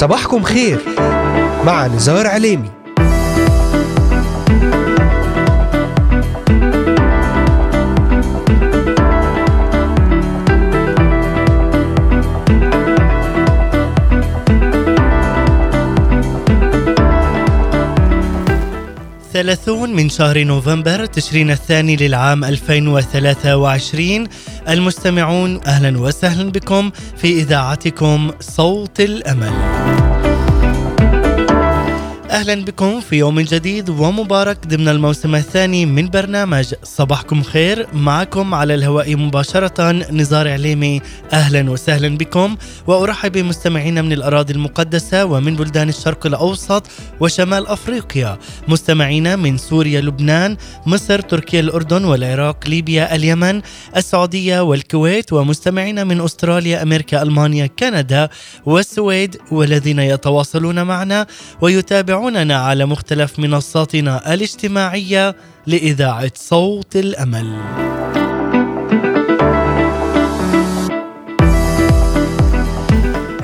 صباحكم خير. مع نزار عليمي. ثلاثون من شهر نوفمبر تشرين الثاني للعام 2023 المستمعون أهلا وسهلا بكم في إذاعتكم صوت الأمل. أهلا بكم في يوم جديد ومبارك ضمن الموسم الثاني من برنامج صباحكم خير. معكم على الهواء مباشرة نزار عليمي. أهلا وسهلا بكم. وأرحب بمستمعينا من الأراضي المقدسة ومن بلدان الشرق الأوسط وشمال أفريقيا. مستمعينا من سوريا لبنان مصر تركيا الأردن والعراق ليبيا اليمن السعودية والكويت. ومستمعينا من أستراليا أمريكا ألمانيا كندا والسويد والذين يتواصلون معنا. ويتابعون تابعوننا على مختلف منصاتنا الاجتماعية لإذاعة صوت الأمل.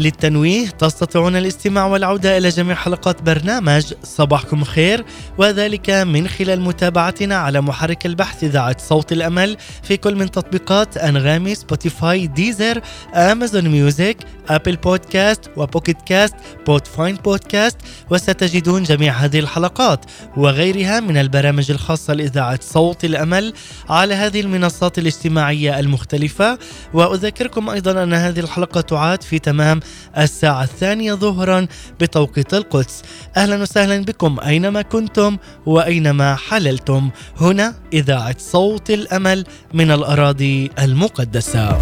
للتنويه تستطيعون الاستماع والعودة إلى جميع حلقات برنامج صباحكم خير وذلك من خلال متابعتنا على محرك البحث إذاعة صوت الأمل في كل من تطبيقات أنغامي Spotify Deezer Amazon Music Apple Podcast و Pocket Cast Podvine Podcast وستجدون جميع هذه الحلقات وغيرها من البرامج الخاصة لإذاعة صوت الأمل على هذه المنصات الاجتماعية المختلفة. وأذكركم أيضا أن هذه الحلقة تعاد في تمام الساعة الثانية ظهرا بتوقيت القدس. أهلا وسهلا بكم أينما كنتم وأينما حللتم. هنا إذاعة صوت الأمل من الأراضي المقدسة.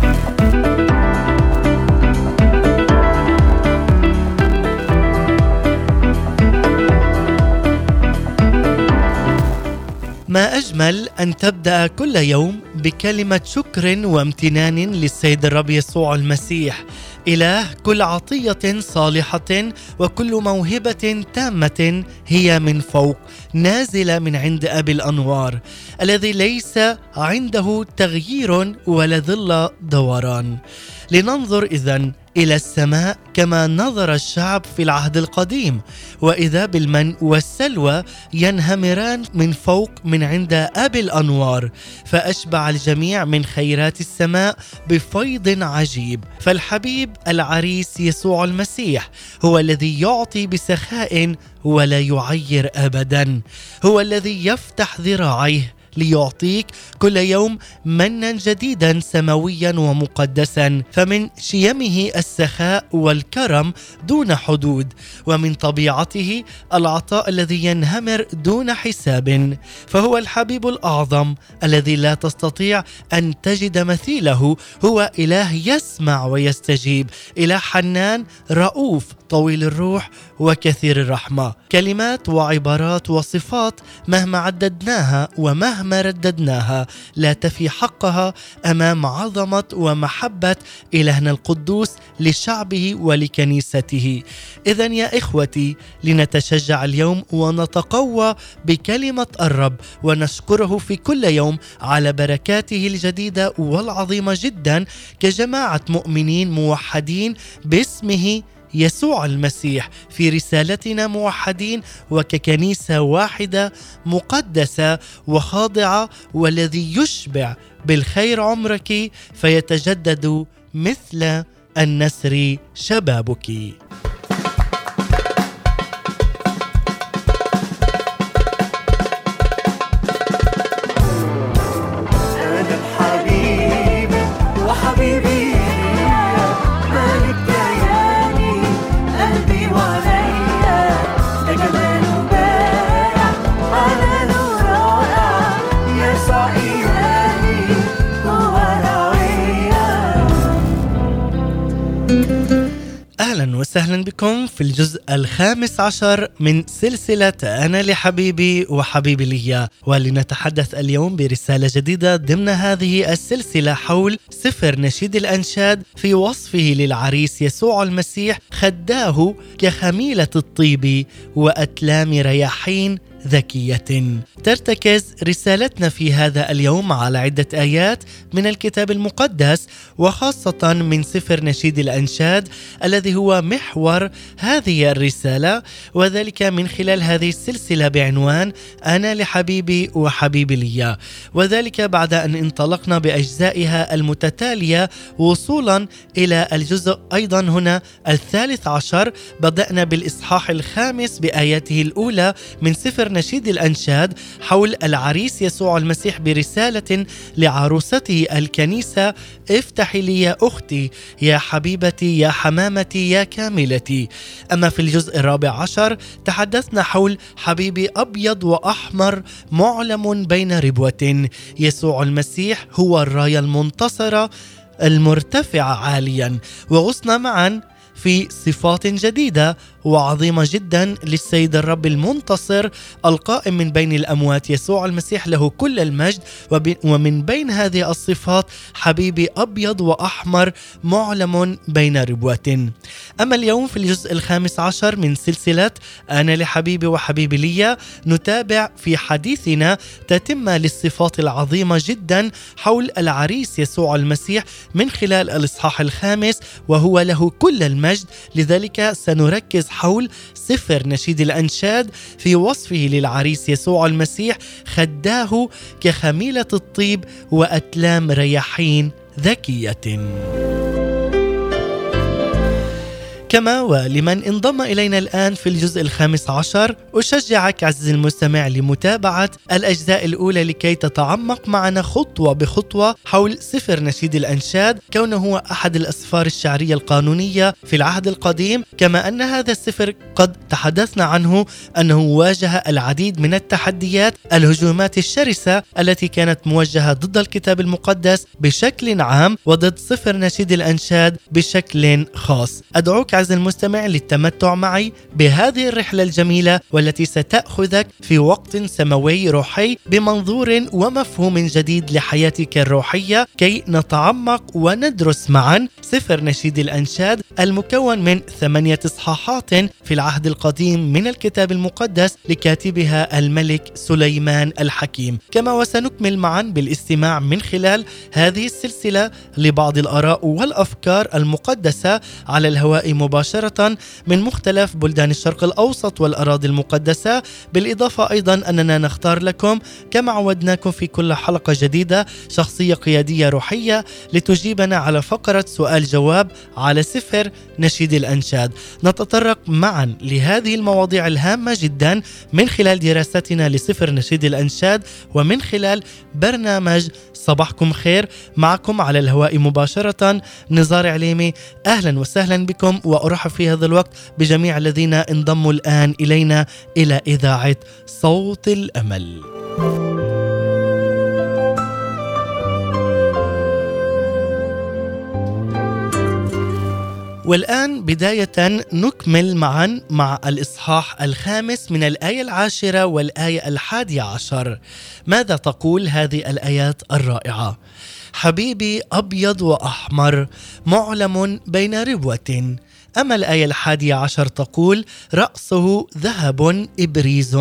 ما أجمل أن تبدأ كل يوم بكلمة شكر وامتنان للسيد الرب يسوع المسيح. إله كل عطية صالحة وكل موهبة تامة هي من فوق نازلة من عند أبي الأنوار الذي ليس عنده تغيير ولا ظل دوران. لننظر إذا إلى السماء كما نظر الشعب في العهد القديم. وإذا بالمن والسلوى ينهمران من فوق من عند ابي الأنوار فأشبع الجميع من خيرات السماء بفيض عجيب. فالحبيب العريس يسوع المسيح هو الذي يعطي بسخاء ولا يعير ابدا. هو الذي يفتح ذراعيه ليعطيك كل يوم منا جديدا سماويا ومقدسا فمن شيمه السخاء والكرم دون حدود ومن طبيعته العطاء الذي ينهمر دون حساب فهو الحبيب الأعظم الذي لا تستطيع أن تجد مثيله هو إله يسمع ويستجيب إله حنان رؤوف طويل الروح وكثير الرحمة. كلمات وعبارات وصفات مهما عددناها ومهما رددناها لا تفي حقها أمام عظمة ومحبة إلهنا القدوس لشعبه ولكنيسته. اذا يا إخوتي لنتشجع اليوم ونتقوى بكلمة الرب ونشكره في كل يوم على بركاته الجديدة والعظيمة جدا كجماعة مؤمنين موحدين باسمه يسوع المسيح في رسالتنا موحدين وككنيسة واحدة مقدسة وخاضعة والذي يشبع بالخير عمرك فيتجدد مثل النسر شبابك. وسهلا بكم في الجزء الخامس عشر من سلسلة أنا لحبيبي وحبيبي لي ولنتحدث اليوم برسالة جديدة ضمن هذه السلسلة حول سفر نشيد الأنشاد في وصفه للعريس يسوع المسيح خداه كخميلة الطيب وأتلام رياحين ذكية. ترتكز رسالتنا في هذا اليوم على عدة آيات من الكتاب المقدس وخاصة من سفر نشيد الأنشاد الذي هو محور هذه الرسالة وذلك من خلال هذه السلسلة بعنوان أنا لحبيبي وحبيبي لي وذلك بعد أن انطلقنا بأجزائها المتتالية وصولا إلى الجزء أيضا هنا الثالث عشر بدأنا بالإصحاح الخامس بآياته الأولى من سفر نشيد الأنشاد حول العريس يسوع المسيح برسالة لعروسته الكنيسة افتحي لي يا أختي يا حبيبتي يا حمامتي يا كاملتي. أما في الجزء الرابع عشر تحدثنا حول حبيبي أبيض وأحمر معلم بين ربوة. يسوع المسيح هو الراية المنتصرة المرتفعة عاليا وغصنا معا في صفات جديدة وعظيمة جدا للسيد الرب المنتصر القائم من بين الأموات. يسوع المسيح له كل المجد ومن بين هذه الصفات حبيبي أبيض وأحمر معلم بين ربوة. أما اليوم في الجزء الخامس عشر من سلسلة أنا لحبيبي وحبيبي لي نتابع في حديثنا تتمة للصفات العظيمة جدا حول العريس يسوع المسيح من خلال الإصحاح الخامس وهو له كل المجد. لذلك سنركز حول سفر نشيد الأنشاد في وصفه للعريس يسوع المسيح خداه كخميلة الطيب وأتلام رياحين ذكية. كما ولمن انضم إلينا الآن في الجزء الخامس عشر أشجعك عزيزي المستمع لمتابعة الأجزاء الأولى لكي تتعمق معنا خطوة بخطوة حول سفر نشيد الأنشاد كونه هو أحد الأسفار الشعرية القانونية في العهد القديم كما أن هذا السفر قد تحدثنا عنه أنه واجه العديد من التحديات الهجومات الشرسة التي كانت موجهة ضد الكتاب المقدس بشكل عام وضد سفر نشيد الأنشاد بشكل خاص. أدعوك عز المستمع للتمتع معي بهذه الرحلة الجميلة والتي ستأخذك في وقت سماوي روحي بمنظور ومفهوم جديد لحياتك الروحية كي نتعمق وندرس معا سفر نشيد الأنشاد المكون من ثمانية إصحاحات في العهد القديم من الكتاب المقدس لكاتبها الملك سليمان الحكيم. كما وسنكمل معا بالاستماع من خلال هذه السلسلة لبعض الآراء والأفكار المقدسة على الهواء مباشرة من مختلف بلدان الشرق الأوسط والأراضي المقدسة. بالإضافة أيضا أننا نختار لكم كما عودناكم في كل حلقة جديدة شخصية قيادية روحية لتجيبنا على فقرة سؤال جواب على سفر نشيد الأنشاد. نتطرق معا لهذه المواضيع الهامة جدا من خلال دراستنا لسفر نشيد الأنشاد ومن خلال برنامج صباحكم خير معكم على الهواء مباشرة نزار عليمي أهلا وسهلا بكم وأرحب في هذا الوقت بجميع الذين انضموا الآن إلينا إلى إذاعة صوت الأمل. والآن بداية نكمل معا مع الإصحاح الخامس من الآية العاشرة والآية الحادية عشر. ماذا تقول هذه الآيات الرائعة؟ حبيبي أبيض وأحمر معلم بين ربوة أما الآية الحادية عشر تقول رأسه ذهب إبريز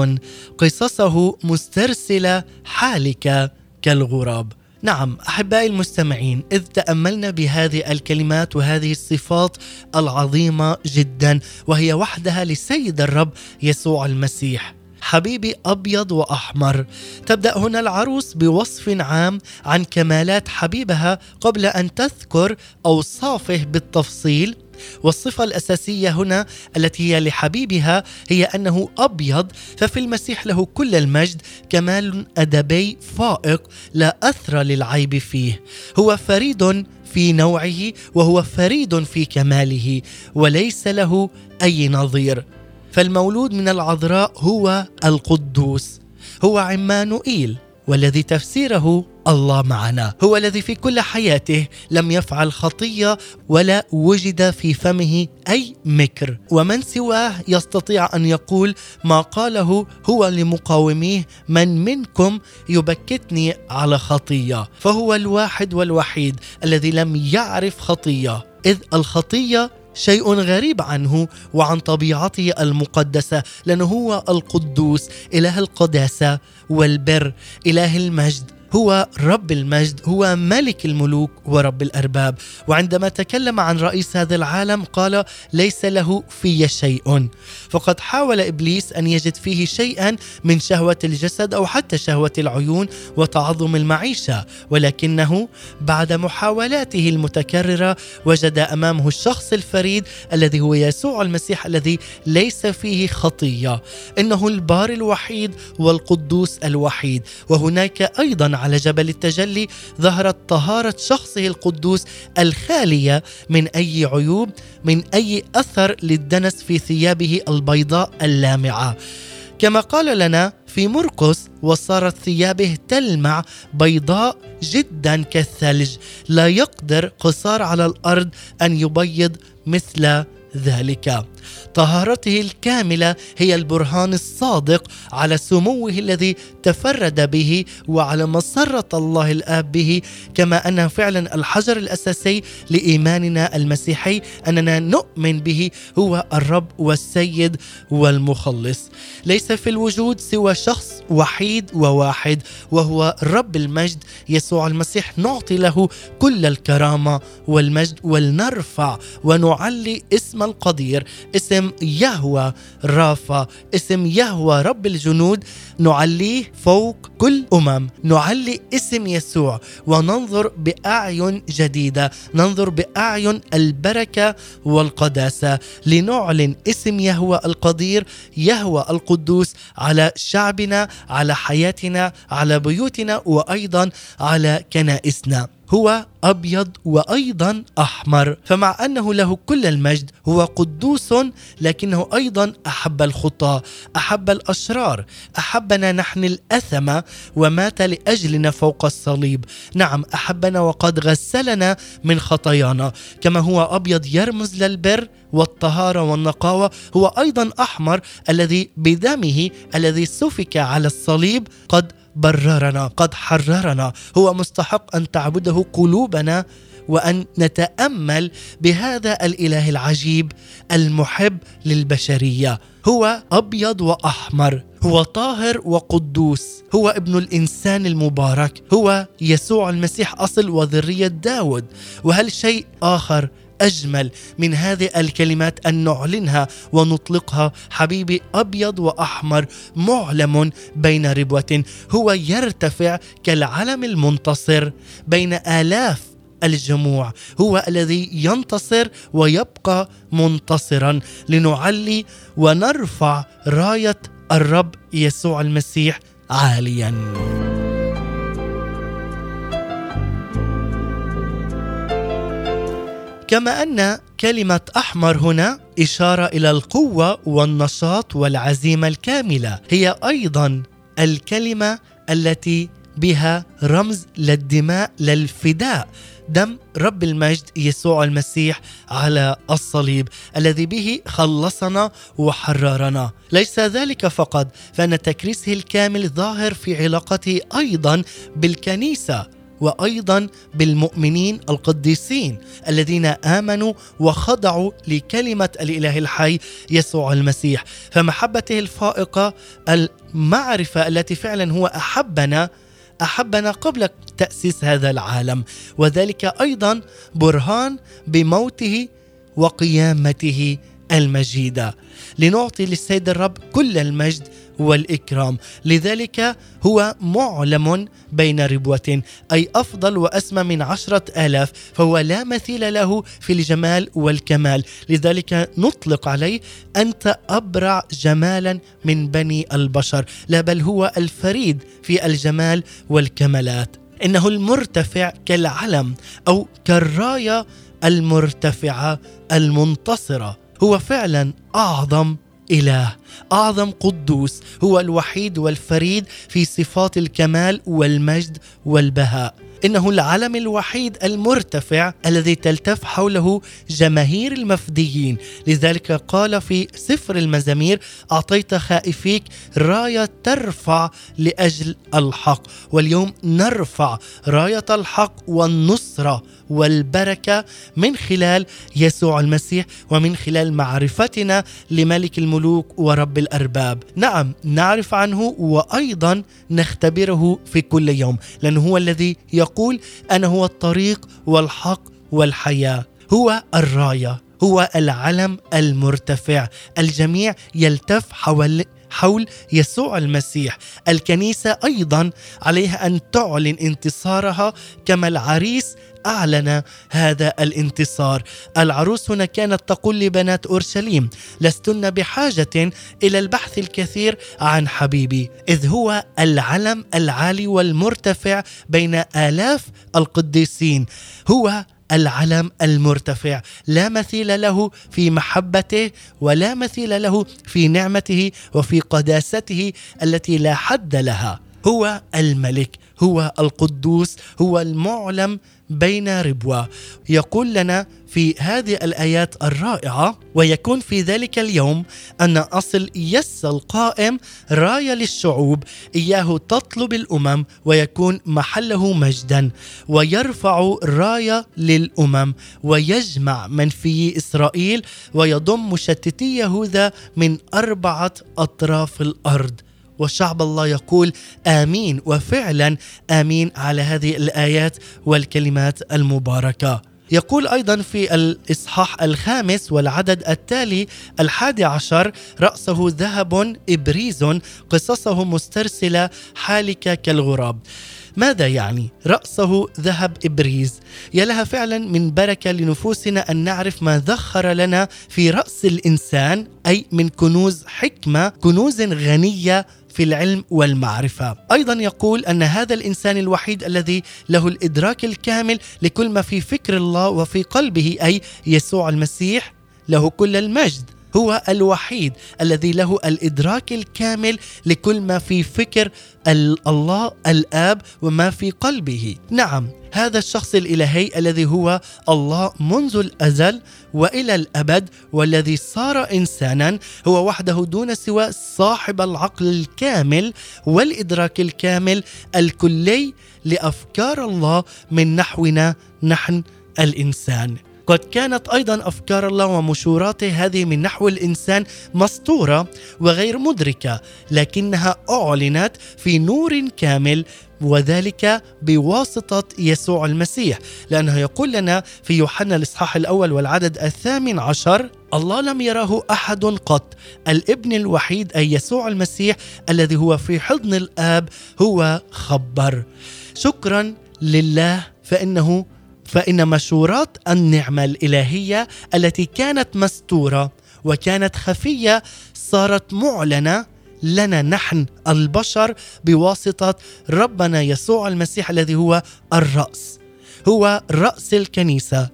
قصصه مسترسلة حالكة كالغراب. نعم أحبائي المستمعين إذ تأملنا بهذه الكلمات وهذه الصفات العظيمة جدا وهي وحدها لسيد الرب يسوع المسيح. حبيبي أبيض وأحمر تبدأ هنا العروس بوصف عام عن كمالات حبيبها قبل أن تذكر أوصافه بالتفصيل. والصفة الأساسية هنا التي هي لحبيبها هي أنه أبيض ففي المسيح له كل المجد كمال أدبي فائق لا أثر للعيب فيه. هو فريد في نوعه وهو فريد في كماله وليس له أي نظير. فالمولود من العذراء هو القدوس هو عمانوئيل والذي تفسيره الله معنا. هو الذي في كل حياته لم يفعل خطية ولا وجد في فمه أي مكر. ومن سواه يستطيع أن يقول ما قاله هو لمقاوميه من منكم يبكتني على خطية. فهو الواحد والوحيد الذي لم يعرف خطية. إذ الخطية شيء غريب عنه وعن طبيعته المقدسة لأنه هو القدوس إله القداسة والبر إله المجد. هو رب المجد هو ملك الملوك ورب الأرباب. وعندما تكلم عن رئيس هذا العالم قال ليس له في شيء. فقد حاول إبليس أن يجد فيه شيئا من شهوة الجسد أو حتى شهوة العيون وتعظم المعيشة. ولكنه بعد محاولاته المتكررة وجد أمامه الشخص الفريد الذي هو يسوع المسيح الذي ليس فيه خطية. إنه البار الوحيد والقدوس الوحيد. وهناك أيضا على جبل التجلي ظهرت طهارة شخصه القدوس الخالية من أي عيوب من أي أثر للدنس في ثيابه البيضاء اللامعة. كما قال لنا في مرقس وصارت ثيابه تلمع بيضاء جدا كالثلج. لا يقدر قصار على الأرض أن يبيض مثل ذلك. طهارته الكاملة هي البرهان الصادق على سموه الذي تفرد به وعلى مسرة الله الآب به كما انه فعلا الحجر الأساسي لإيماننا المسيحي أننا نؤمن به هو الرب والسيد والمخلص. ليس في الوجود سوى شخص وحيد وواحد وهو رب المجد. يسوع المسيح نعطي له كل الكرامة والمجد ولنرفع ونعلي اسم القدير اسم يهوى رافا اسم يهوى رب الجنود. نعليه فوق كل أمم. نعلي اسم يسوع وننظر بأعين جديدة. ننظر بأعين البركة والقداسة. لنعلن اسم يهوى القدير يهوى القدوس على شعبنا على حياتنا على بيوتنا وأيضا على كنائسنا. هو أبيض وأيضا أحمر فمع أنه له كل المجد هو قدوس لكنه أيضا أحب الخطاه أحب الأشرار أحبنا نحن الاثمه ومات لأجلنا فوق الصليب. نعم أحبنا وقد غسلنا من خطايانا. كما هو أبيض يرمز للبر والطهارة والنقاوة هو أيضا أحمر الذي بدمه الذي سفك على الصليب قد بررنا قد حررنا. هو مستحق أن تعبده قلوبنا وأن نتأمل بهذا الإله العجيب المحب للبشرية. هو أبيض وأحمر هو طاهر وقدوس هو ابن الإنسان المبارك هو يسوع المسيح أصل وذرية داود. وهل شيء آخر أجمل من هذه الكلمات أن نعلنها ونطلقها. حبيبي أبيض وأحمر معلم بين ربوة هو يرتفع كالعلم المنتصر بين آلاف الجموع هو الذي ينتصر ويبقى منتصرا. لنعلي ونرفع راية الرب يسوع المسيح عاليا. كما أن كلمة أحمر هنا إشارة إلى القوة والنشاط والعزيمة الكاملة. هي أيضا الكلمة التي بها رمز للدماء للفداء. دم رب المجد يسوع المسيح على الصليب الذي به خلصنا وحررنا. ليس ذلك فقط فإن تكريسه الكامل ظاهر في علاقته أيضا بالكنيسة. وأيضا بالمؤمنين القديسين الذين آمنوا وخضعوا لكلمة الإله الحي يسوع المسيح. فمحبته الفائقة المعرفة التي فعلا هو أحبنا أحبنا قبل تأسيس هذا العالم. وذلك أيضا برهان بموته وقيامته المجيدة. لنعطي للسيد الرب كل المجد والإكرام. لذلك هو معلم بين ربوة أي أفضل وأسمى من عشرة آلاف فهو لا مثيل له في الجمال والكمال. لذلك نطلق عليه أنت أبرع جمالا من بني البشر لا بل هو الفريد في الجمال والكمالات. إنه المرتفع كالعلم أو كالراية المرتفعة المنتصرة. هو فعلا أعظم إله أعظم قدوس هو الوحيد والفريد في صفات الكمال والمجد والبهاء. إنه العلم الوحيد المرتفع الذي تلتف حوله جماهير المفديين. لذلك قال في سفر المزامير أعطيت خائفيك راية ترفع لأجل الحق واليوم نرفع راية الحق والنصره والبركة من خلال يسوع المسيح ومن خلال معرفتنا لملك الملوك ورب الأرباب. نعم نعرف عنه وأيضا نختبره في كل يوم لأنه هو الذي يقول أنا هو الطريق والحق والحياة هو الراية هو العلم المرتفع الجميع يلتف حول حول يسوع المسيح. الكنيسة أيضا عليها أن تعلن انتصارها كما العريس أعلن هذا الانتصار. العروس هنا كانت تقول لبنات أورشليم لستن بحاجة إلى البحث الكثير عن حبيبي إذ هو العلم العالي والمرتفع بين آلاف القديسين. هو العلم المرتفع لا مثيل له في محبته ولا مثيل له في نعمته وفي قداسته التي لا حد لها. هو الملك هو القدوس هو المعلم بين ربوة. يقول لنا في هذه الآيات الرائعة ويكون في ذلك اليوم أن أصل يس القائم راية للشعوب إياه تطلب الأمم ويكون محله مجدا ويرفع راية للأمم ويجمع من في إسرائيل ويضم مشتتي يهوذا من أربعة أطراف الأرض. وشعب الله يقول آمين وفعلا آمين على هذه الآيات والكلمات المباركة يقول أيضا في الإصحاح الخامس والعدد التالي الحادي عشر رأسه ذهب إبريز قصصه مسترسلة حالكة كالغراب ماذا يعني؟ رأسه ذهب إبريز يا لها فعلا من بركة لنفوسنا أن نعرف ما ذخر لنا في رأس الإنسان أي من كنوز حكمة كنوز غنية في العلم والمعرفة. أيضا يقول أن هذا الإنسان الوحيد الذي له الإدراك الكامل لكل ما في فكر الله وفي قلبه أي يسوع المسيح له كل المجد. هو الوحيد الذي له الإدراك الكامل لكل ما في فكر الله الآب وما في قلبه. نعم. هذا الشخص الإلهي الذي هو الله منذ الأزل وإلى الأبد والذي صار انسانا هو وحده دون سوى صاحب العقل الكامل والإدراك الكامل الكلي لأفكار الله من نحونا نحن الإنسان. قد كانت أيضا أفكار الله ومشوراته هذه من نحو الإنسان مسطوره وغير مدركة لكنها أعلنت في نور كامل وذلك بواسطة يسوع المسيح لأنه يقول لنا في يوحنا الإصحاح الأول والعدد الثامن عشر الله لم يره أحد قط الابن الوحيد أي يسوع المسيح الذي هو في حضن الآب هو خبر. شكرا لله فإنه فإن مشورات النعمة الإلهية التي كانت مستورة وكانت خفية صارت معلنة لنا نحن البشر بواسطة ربنا يسوع المسيح الذي هو الرأس. هو رأس الكنيسة.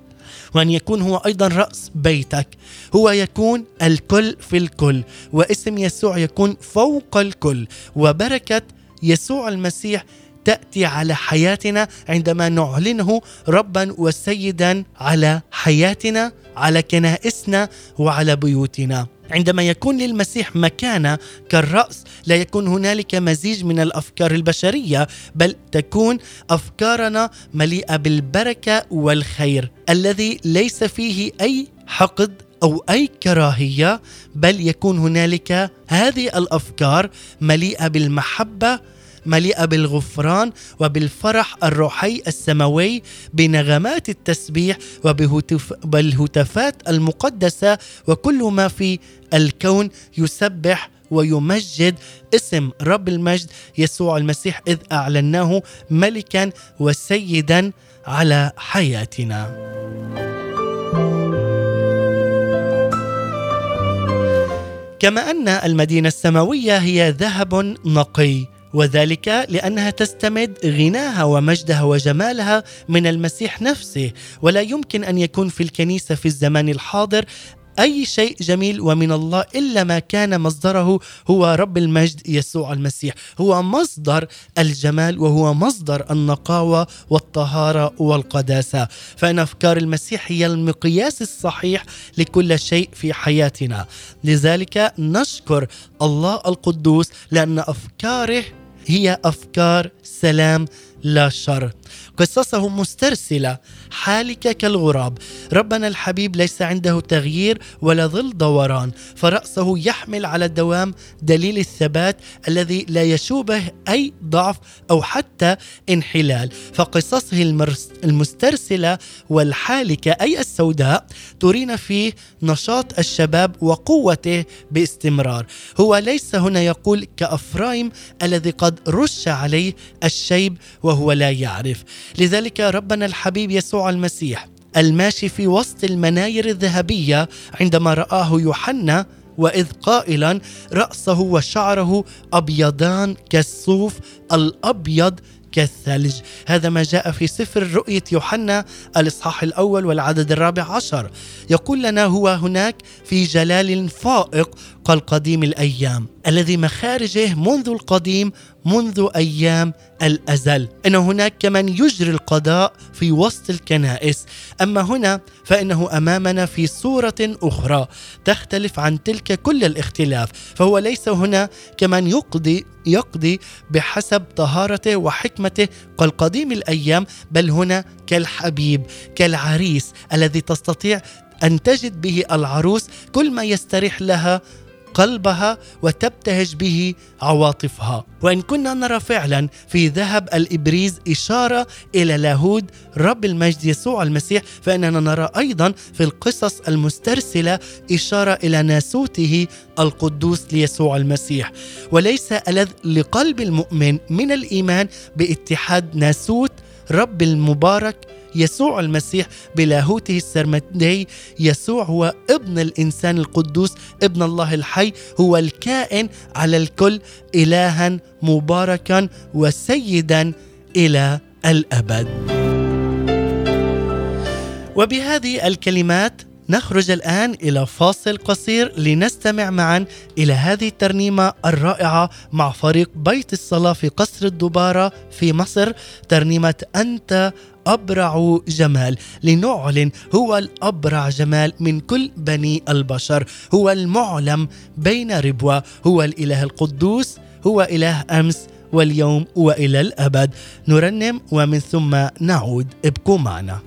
وأن يكون هو أيضا رأس بيتك. هو يكون الكل في الكل. واسم يسوع يكون فوق الكل. وبركة يسوع المسيح تأتي على حياتنا عندما نعلنه ربا وسيدا على حياتنا على كنائسنا وعلى بيوتنا. عندما يكون للمسيح مكانة كالرأس لا يكون هنالك مزيج من الأفكار البشرية بل تكون أفكارنا مليئة بالبركة والخير الذي ليس فيه أي حقد أو أي كراهية بل يكون هنالك هذه الأفكار مليئة بالمحبة مليئة بالغفران وبالفرح الروحي السماوي بنغمات التسبيح وبالهتافات المقدسة وكل ما في الكون يسبح ويمجد اسم رب المجد يسوع المسيح إذ أعلناه ملكا وسيدا على حياتنا. كما أن المدينة السماوية هي ذهب نقي وذلك لأنها تستمد غناها ومجدها وجمالها من المسيح نفسه. ولا يمكن أن يكون في الكنيسة في الزمان الحاضر أي شيء جميل ومن الله إلا ما كان مصدره هو رب المجد يسوع المسيح. هو مصدر الجمال وهو مصدر النقاوة والطهارة والقداسة. فإن أفكار المسيح هي المقياس الصحيح لكل شيء في حياتنا. لذلك نشكر الله القدوس لأن أفكاره هي أفكار سلام لا شر. قصصه مسترسلة. حالكه كالغراب. ربنا الحبيب ليس عنده تغيير ولا ظل دوران. فرأسه يحمل على الدوام دليل الثبات الذي لا يشوبه أي ضعف أو حتى انحلال. فقصصه المسترسلة والحالكه أي السوداء ترينا فيه نشاط الشباب وقوته باستمرار. هو ليس هنا يقول كأفرايم الذي قد رش عليه الشيب وهو لا يعرف. لذلك ربنا الحبيب يسوع المسيح الماشي في وسط المناير الذهبية عندما رآه يوحنا وإذ قائلا رأسه وشعره أبيضان كالصوف الأبيض كالثلج. هذا ما جاء في سفر رؤية يوحنا الإصحاح الأول والعدد الرابع عشر. يقول لنا هو هناك في جلال فائق كالقديم الأيام. الذي مخارجه منذ القديم منذ أيام الأزل. إن هناك كمن يجري القضاء في وسط الكنائس. أما هنا فإنه أمامنا في صورة أخرى تختلف عن تلك كل الاختلاف. فهو ليس هنا كمن يقضي يقضي بحسب طهارته وحكمته كالقديم الأيام بل هنا كالحبيب كالعريس الذي تستطيع أن تجد به العروس كل ما يستريح لها قلبها وتبتهج به عواطفها. وإن كنا نرى فعلا في ذهب الإبريز إشارة إلى لاهود رب المجد يسوع المسيح فإننا نرى أيضا في القصص المسترسلة إشارة إلى ناسوته القدوس ليسوع المسيح. وليس ألذ لقلب المؤمن من الإيمان باتحاد ناسوت رب المبارك يسوع المسيح بلاهوته السرمدي يسوع هو ابن الإنسان القدوس ابن الله الحي هو الكائن على الكل الها مباركا وسيدا إلى الأبد. وبهذه الكلمات نخرج الآن إلى فاصل قصير لنستمع معا إلى هذه الترنيمة الرائعة مع فريق بيت الصلاة في قصر الدبارة في مصر. ترنيمة أنت أبرع جمال. لنعلن هو الأبرع جمال من كل بني البشر. هو المعلم بين ربوة. هو الإله القدوس. هو إله أمس واليوم وإلى الأبد. نرنم ومن ثم نعود. ابقوا معنا.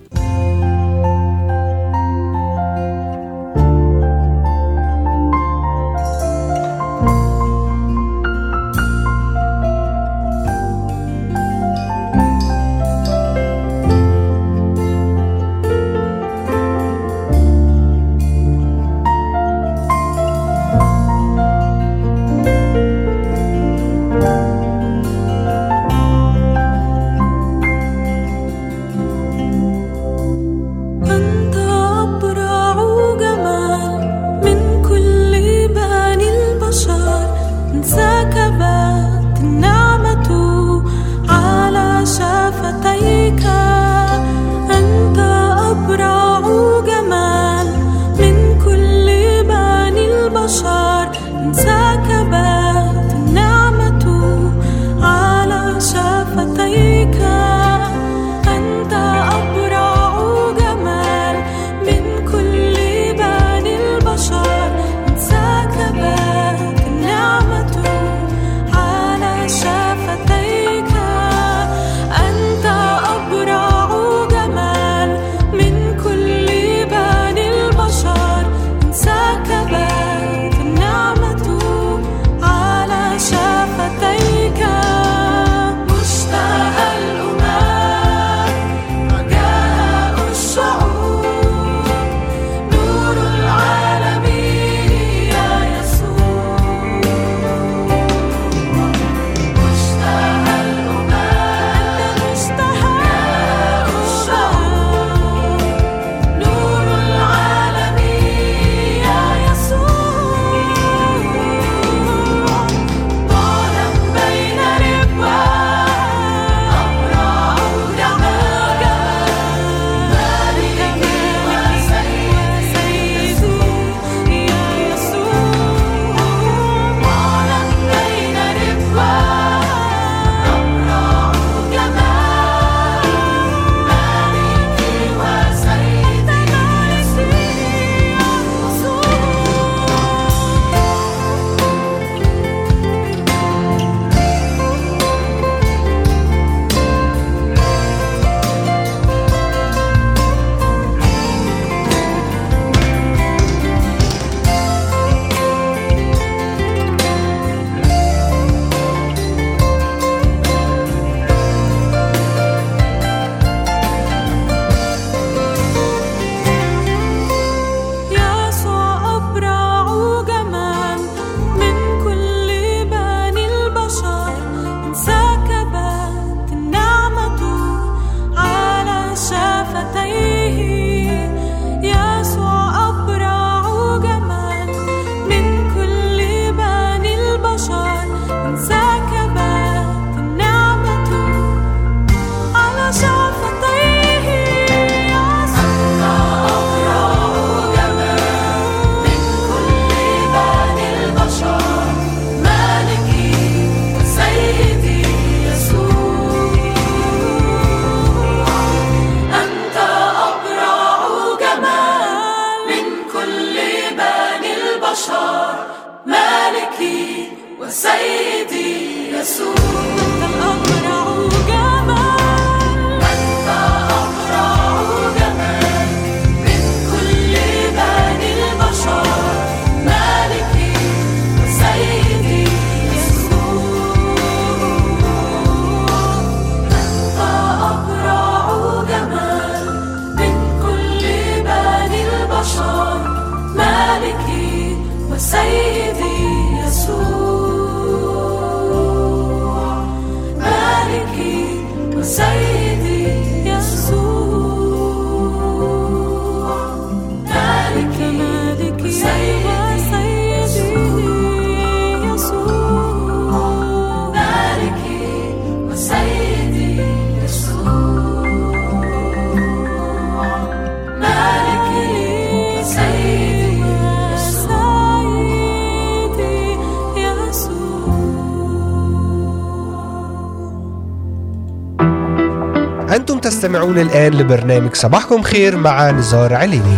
لبرنامج صباحكم خير مع نزار عليني.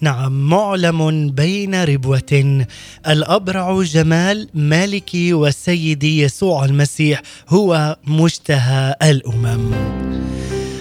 نعم معلم بين ربوة. الأبرع جمال مالكي وسيدي يسوع المسيح هو مشتهى الأمم.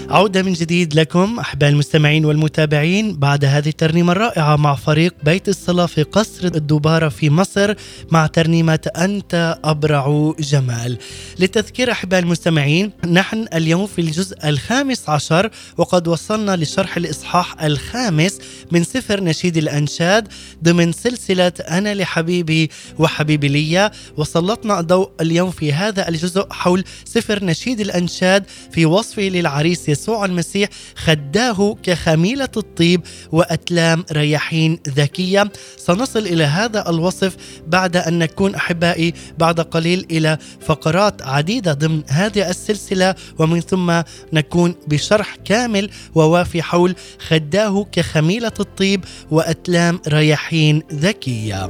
عودة من جديد لكم أحباء المستمعين والمتابعين بعد هذه الترنيمة الرائعة مع فريق بيت الصلاة في قصر الدبارة في مصر مع ترنيمة أنت أبرع جمال. للتذكير أحباء المستمعين نحن اليوم في الجزء الخامس عشر وقد وصلنا لشرح الإصحاح الخامس من سفر نشيد الأنشاد ضمن سلسلة أنا لحبيبي وحبيبي لي وسلطنا الضوء اليوم في هذا الجزء حول سفر نشيد الأنشاد في وصفه للعريس يسوع المسيح خداه كخميلة الطيب وأتلام رياحين ذكية. سنصل إلى هذا الوصف بعد أن نكون أحبائي بعد قليل إلى فقرات عديدة ضمن هذه السلسلة ومن ثم نكون بشرح كامل ووافي حول خداه كخميلة الطيب وأتلام رياحين ذكية.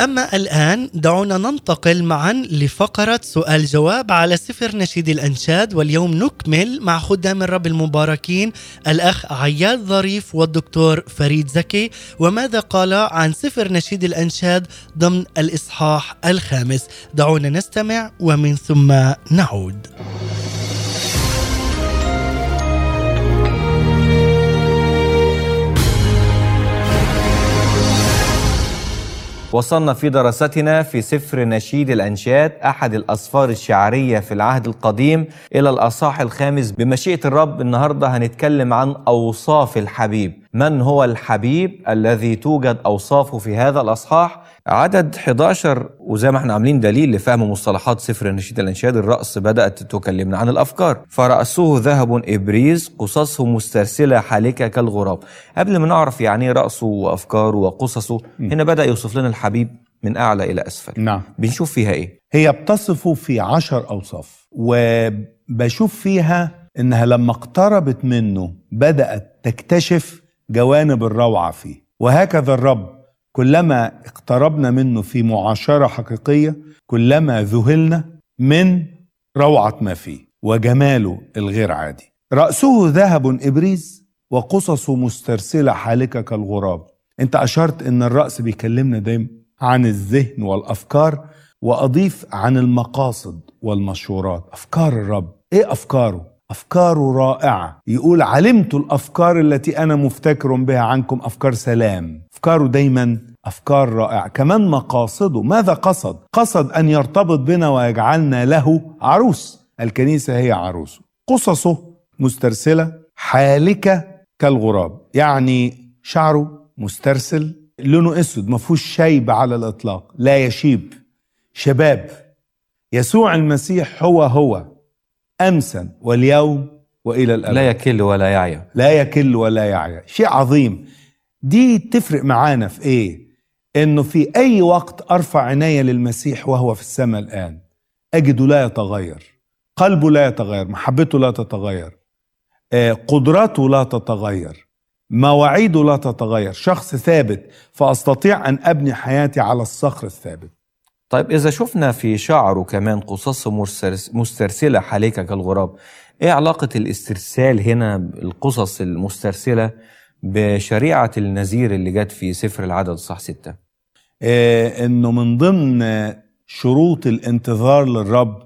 أما الآن دعونا ننتقل معا لفقرة سؤال جواب على سفر نشيد الأنشاد واليوم نكمل مع خدام الرب المباركين الأخ عياد ظريف والدكتور فريد زكي وماذا قال عن سفر نشيد الأنشاد ضمن الإصحاح الخامس؟ دعونا نستمع ومن ثم نعود. وصلنا في دراستنا في سفر نشيد الأنشاد أحد الأسفار الشعرية في العهد القديم. إلى الأصحاح الخامس بمشيئة الرب النهاردة هنتكلم عن أوصاف الحبيب. من هو الحبيب الذي توجد أوصافه في هذا الأصحاح؟ عدد 11 وزي ما إحنا عاملين دليل لفهم مصطلحات سفر نشيد الانشاد الرأس بدأت تكلمنا عن الأفكار. فرأسه ذهب إبريز قصصه مسترسلة حالكة كالغراب. قبل ما نعرف يعني إيه رأسه وأفكاره وقصصه هنا بدأ يوصف لنا الحبيب من أعلى إلى أسفل. نعم. بنشوف فيها إيه؟ هي بتصفه في عشر أوصاف وبشوف فيها إنها لما اقتربت منه بدأت تكتشف جوانب الروعة فيه. وهكذا الرب كلما اقتربنا منه في معاشرة حقيقية كلما ذهلنا من روعة ما فيه وجماله الغير عادي. رأسه ذهب إبريز وقصصه مسترسلة حالكة كالغراب. أنت أشرت إن الرأس بيكلمنا دايما عن الذهن والأفكار وأضيف عن المقاصد والمشورات. أفكار الرب. إيه أفكاره؟ أفكاره رائعة. يقول علمت الأفكار التي أنا مفتكر بها عنكم أفكار سلام. أفكاره دايما أفكار رائعة. كمان مقاصده. ماذا قصد؟ قصد أن يرتبط بنا ويجعلنا له عروس. الكنيسة هي عروسه قصصه مسترسلة حالكة كالغراب. يعني شعره مسترسل لونه أسود ما فيهوش شيب على الإطلاق لا يشيب. شباب يسوع المسيح هو هو امسا واليوم وإلى الأبد. لا يكل ولا يعيا. لا يكل ولا يعيا. شيء عظيم. دي تفرق معانا في إيه؟ إنه في أي وقت أرفع عيني للمسيح وهو في السماء الآن أجده لا يتغير قلبه لا يتغير محبته لا تتغير آه، قدراته لا تتغير مواعيده لا تتغير شخص ثابت فأستطيع أن أبني حياتي على الصخر الثابت. طيب إذا شفنا في شعره كمان قصص مسترسلة حالكة كالغراب إيه علاقة الاسترسال هنا القصص المسترسلة بشريعة النذير اللي جت في سفر العدد صح ستة؟ آه، إنه من ضمن آه، شروط الانتظار للرب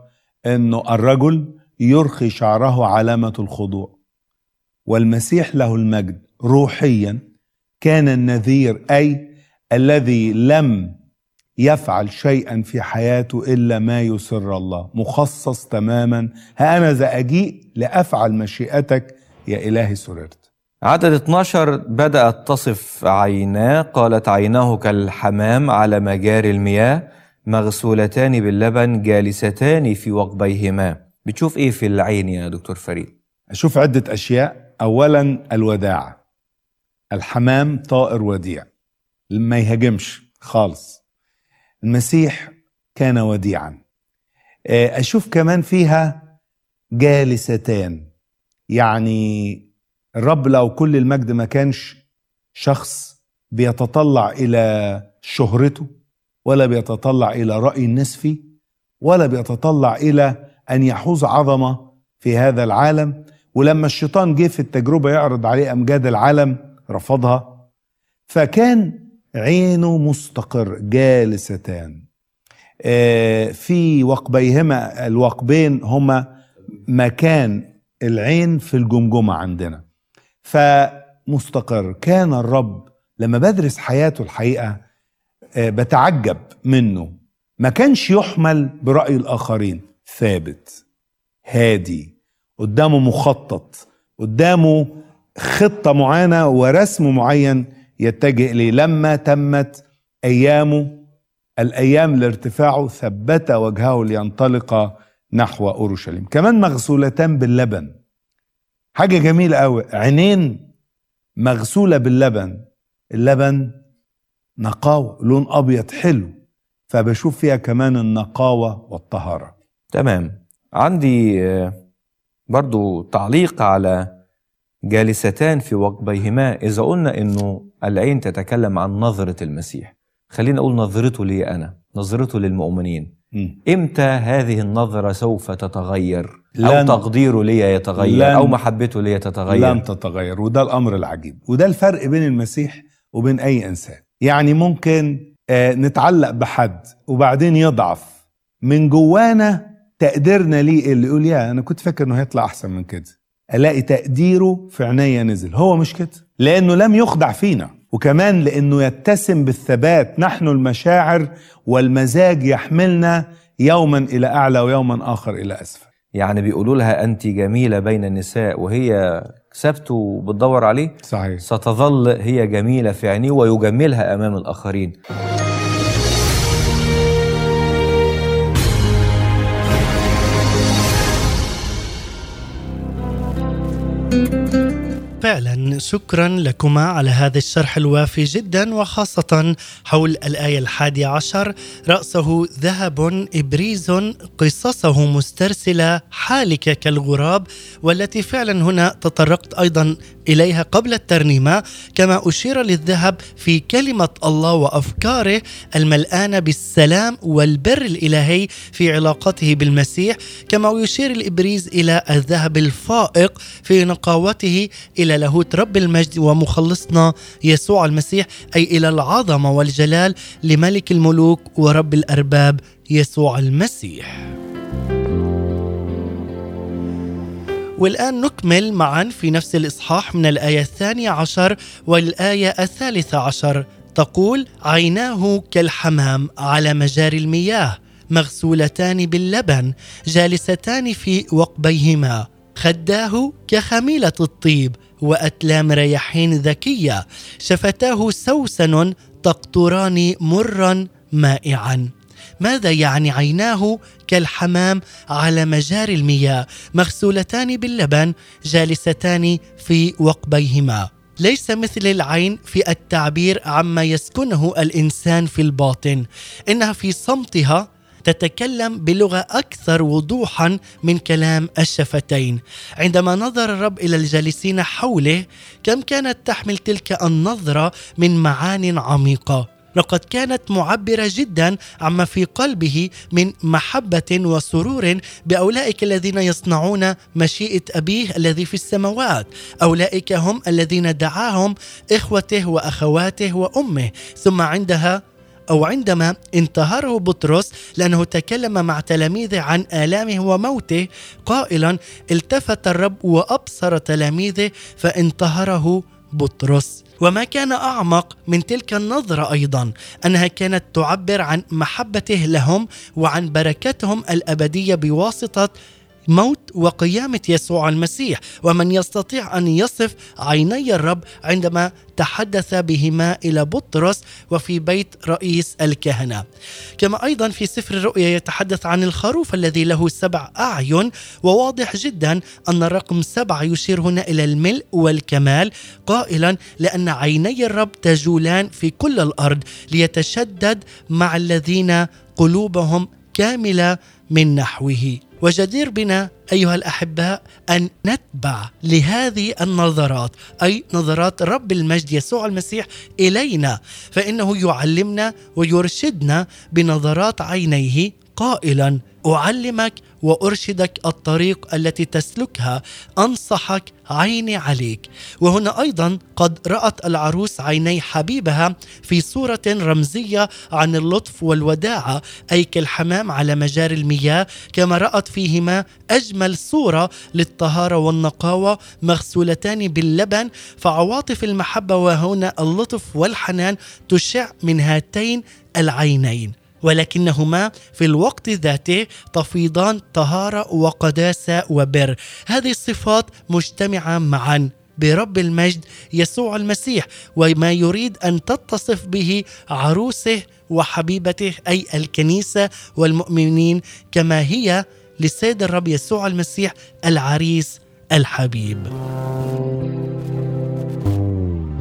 إنه الرجل يرخي شعره علامة الخضوع. والمسيح له المجد روحيا كان النذير أي الذي لم يفعل شيئا في حياته إلا ما يسر الله مخصص تماما. ها أنا اجيء لأفعل مشيئتك يا إلهي سررت. عدد 12 بدأت تصف عيناه قالت عيناه كالحمام على مجاري المياه مغسولتان باللبن جالستان في وقبيهما. بتشوف إيه في العين يا دكتور فريد؟ أشوف عدة أشياء. أولا الوداع. الحمام طائر وديع. ما يهاجمش خالص. المسيح كان وديعا. آه، أشوف كمان فيها جالستان. يعني الرب لو كل المجد ما كانش شخص بيتطلع إلى شهرته ولا بيتطلع إلى رأي الناس فيه ولا بيتطلع إلى أن يحوز عظمة في هذا العالم ولما الشيطان جه في التجربة يعرض عليه أمجاد العالم رفضها فكان عينه مستقر جالستان. آه، في وقبيهما الوقبين هما مكان العين في الجمجمة عندنا. فمستقر. كان الرب لما بدرس حياته الحقيقة آه، بتعجب منه. ما كانش يحمل برأي الآخرين. ثابت هادي قدامه مخطط قدامه خطة معينة ورسم معين يتجه إليه. لما تمت أيامه الأيام لارتفاعه ثبت وجهه لينطلق نحو أورشليم. كمان مغسولتان باللبن. حاجة جميلة قوي عينين مغسولة باللبن. اللبن نقاوة لون أبيض حلو. فبشوف فيها كمان النقاوة والطهارة. تمام. عندي آه، برضو تعليق على جالستان في وقبيهما إذا قلنا إنه العين تتكلم عن نظرة المسيح خلينا أقول نظرته لي أنا نظرته للمؤمنين. مم. إمتى هذه النظرة سوف تتغير؟ لن- تقديره لي يتغير؟ أو محبته لي تتغير لن تتغير وده الأمر العجيب. وده الفرق بين المسيح وبين أي إنسان. يعني ممكن آه، نتعلق بحد وبعدين يضعف. من جوانا تقديرنا ليه اللي يقول يا أنا كنت فاكر إنه هيطلع أحسن من كده. ألاقي تقديره في عينيا نزل. هو مش كده؟ لأنه لم يخدع فينا. وكمان لأنه يتسم بالثبات نحن المشاعر والمزاج يحملنا يوما إلى أعلى ويوما آخر إلى أسفل. يعني بيقولوا لها أنت جميلة بين النساء وهي سبته وبتدور عليه؟ صحيح. ستظل هي جميلة في عينيه ويجملها أمام الآخرين. فعلا. شكرا لكما على هذا الشرح الوافي جدا وخاصة حول الآية الحادية عشر رأسه ذهب إبريز قصصه مسترسلة حالكة كالغراب والتي فعلا هنا تطرقت أيضا إليها قبل الترنيمة. كما أشير للذهب في كلمة الله وأفكاره الملآنة بالسلام والبر الإلهي في علاقته بالمسيح. كما يشير الإبريز إلى الذهب الفائق في نقاوته إلى لاهوت رب المجد ومخلصنا يسوع المسيح أي إلى العظمة والجلال لملك الملوك ورب الأرباب يسوع المسيح. والآن نكمل معا في نفس الإصحاح من الآية الثانية عشر والآية الثالثة عشر. تقول عيناه كالحمام على مجاري المياه مغسولتان باللبن جالستان في وقبيهما خداه كخميلة الطيب. وأتلام ريحين ذكية. شفتاه سوسن تقطران مرا مائعا. ماذا يعني عيناه كالحمام على مجاري المياه؟ مغسولتان باللبن جالستان في وقبيهما. ليس مثل العين في التعبير عما يسكنه الإنسان في الباطن. إنها في صمتها تتكلم بلغة أكثر وضوحا من كلام الشفتين. عندما نظر الرب إلى الجالسين حوله كم كانت تحمل تلك النظرة من معان عميقة؟ لقد كانت معبرة جدا عما في قلبه من محبة وسرور بأولئك الذين يصنعون مشيئة أبيه الذي في السماوات. أولئك هم الذين دعاهم إخوته وأخواته وأمه. ثم عندها أو عندما انتهره بطرس لأنه تكلم مع تلاميذه عن آلامه وموته قائلا التفت الرب وأبصر تلاميذه فانتهره بطرس. وما كان أعمق من تلك النظرة أيضا أنها كانت تعبر عن محبته لهم وعن بركتهم الأبدية بواسطة موت وقيامة يسوع المسيح. ومن يستطيع أن يصف عيني الرب عندما تحدث بهما إلى بطرس وفي بيت رئيس الكهنة. كما أيضا في سفر الرؤيا يتحدث عن الخروف الذي له سبع أعين وواضح جدا أن الرقم سبعة يشير هنا إلى الملء والكمال قائلا لأن عيني الرب تجولان في كل الأرض ليتشدد مع الذين قلوبهم كاملة من نحوه. وجدير بنا أيها الاحباء أن نتبع لهذه النظرات أي نظرات رب المجد يسوع المسيح إلينا فإنه يعلمنا ويرشدنا بنظرات عينيه قائلا أعلمك وأرشدك الطريق التي تسلكها أنصحك عيني عليك. وهنا أيضا قد رأت العروس عيني حبيبها في صورة رمزية عن اللطف والوداعه أي كالحمام على مجاري المياه كما رأت فيهما أجمل صورة للطهارة والنقاوة مغسولتان باللبن. فعواطف المحبة وهنا اللطف والحنان تشع من هاتين العينين. ولكنهما في الوقت ذاته تفيضان طهارة وقداسة وبر. هذه الصفات مجتمعة معا برب المجد يسوع المسيح وما يريد أن تتصف به عروسه وحبيبته أي الكنيسة والمؤمنين كما هي للسيد الرب يسوع المسيح العريس الحبيب.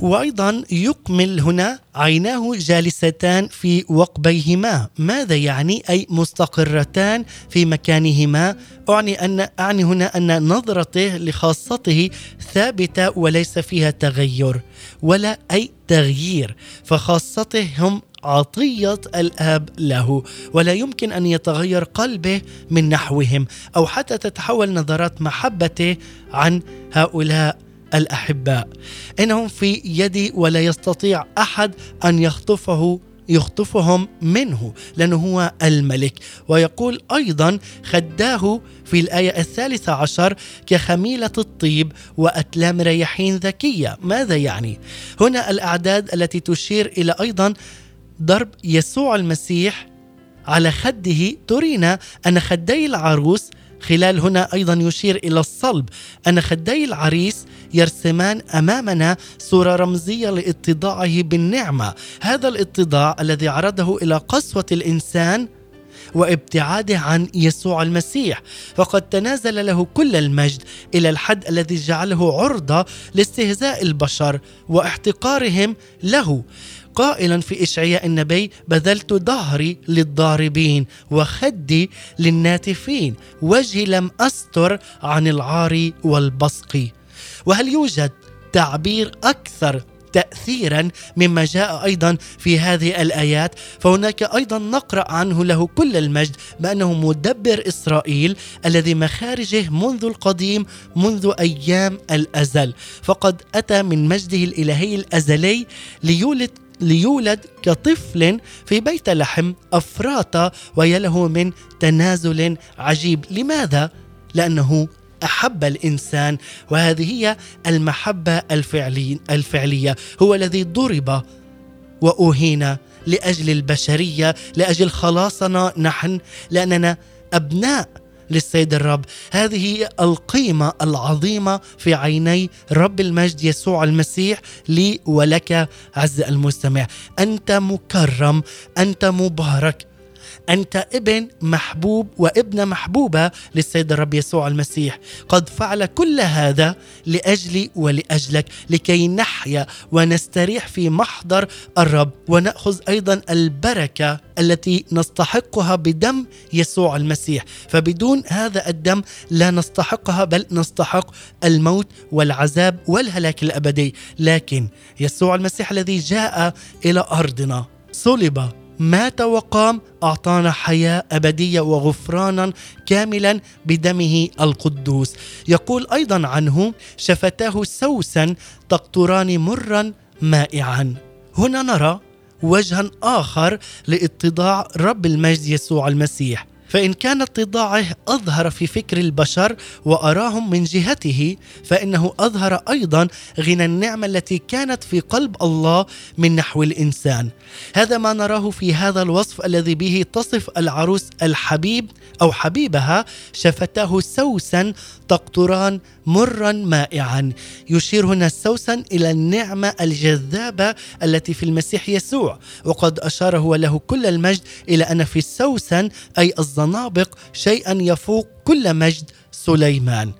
وأيضا يكمل هنا عيناه جالستان في وقبيهما. ماذا يعني؟ أي مستقرتان في مكانهما. أعني ان أعني هنا أن نظرته لخاصته ثابتة وليس فيها تغير ولا أي تغيير. فخاصته هم عطية الأب له ولا يمكن أن يتغير قلبه من نحوهم أو حتى تتحول نظرات محبته عن هؤلاء الأحباء. إنهم في يدي ولا يستطيع أحد أن يخطفه يخطفهم منه لأنه هو الملك. ويقول أيضا خداه في الآية الثالثة عشر كخميلة الطيب وأتلام ريحين ذكية. ماذا يعني؟ هنا الأعداد التي تشير إلى أيضا ضرب يسوع المسيح على خده. ترينا أن خدي العروس خلال هنا أيضا يشير إلى الصلب. أن خدي العريس يرسمان أمامنا صوره رمزية لاتضاعه بالنعمة. هذا الاتضاع الذي عرضه إلى قسوة الإنسان وابتعاده عن يسوع المسيح. فقد تنازل له كل المجد إلى الحد الذي جعله عرضة لاستهزاء البشر واحتقارهم له. قائلا في إشعياء النبي بذلت ظهري للضاربين وخدي للناتفين وجهي لم أستر عن العار والبصق. وهل يوجد تعبير أكثر تاثيرا مما جاء أيضا في هذه الآيات؟ فهناك أيضا نقرأ عنه له كل المجد بأنه مدبر إسرائيل الذي مخارجه منذ القديم منذ أيام الأزل. فقد أتى من مجده الإلهي الأزلي ليولد ليولد كطفل في بيت لحم أفراط ويله من تنازل عجيب. لماذا؟ لأنه أحب الإنسان وهذه هي المحبة الفعلي الفعلية. هو الذي ضرب وأهين لأجل البشرية لأجل خلاصنا نحن لأننا أبناء للسيد الرب. هذه القيمة العظيمة في عيني رب المجد يسوع المسيح لي ولك عز المستمع. أنت مكرم أنت مبارك أنت ابن محبوب وابنه محبوبة للسيد الرب يسوع المسيح. قد فعل كل هذا لأجلي ولأجلك لكي نحيا ونستريح في محضر الرب ونأخذ أيضا البركة التي نستحقها بدم يسوع المسيح. فبدون هذا الدم لا نستحقها بل نستحق الموت والعذاب والهلاك الأبدي. لكن يسوع المسيح الذي جاء إلى أرضنا صلب مات وقام أعطانا حياة أبدية وغفرانا كاملا بدمه القدوس. يقول أيضا عنه شفتاه سوسا تقطران مرا مائعا. هنا نرى وجها آخر لاتضاع رب المجد يسوع المسيح. فإن كان اتضاعه أظهر في فكر البشر وأراهم من جهته فإنه أظهر أيضا غنى النعمة التي كانت في قلب الله من نحو الإنسان. هذا ما نراه في هذا الوصف الذي به تصف العروس الحبيب أو حبيبها شفتاه سوسا تقطران مرا مائعا. يشير هنا سوسا إلى النعمة الجذابة التي في المسيح يسوع. وقد اشار هو له كل المجد إلى أن في السوسن أي الزنابق شيئا يفوق كل مجد سليمان.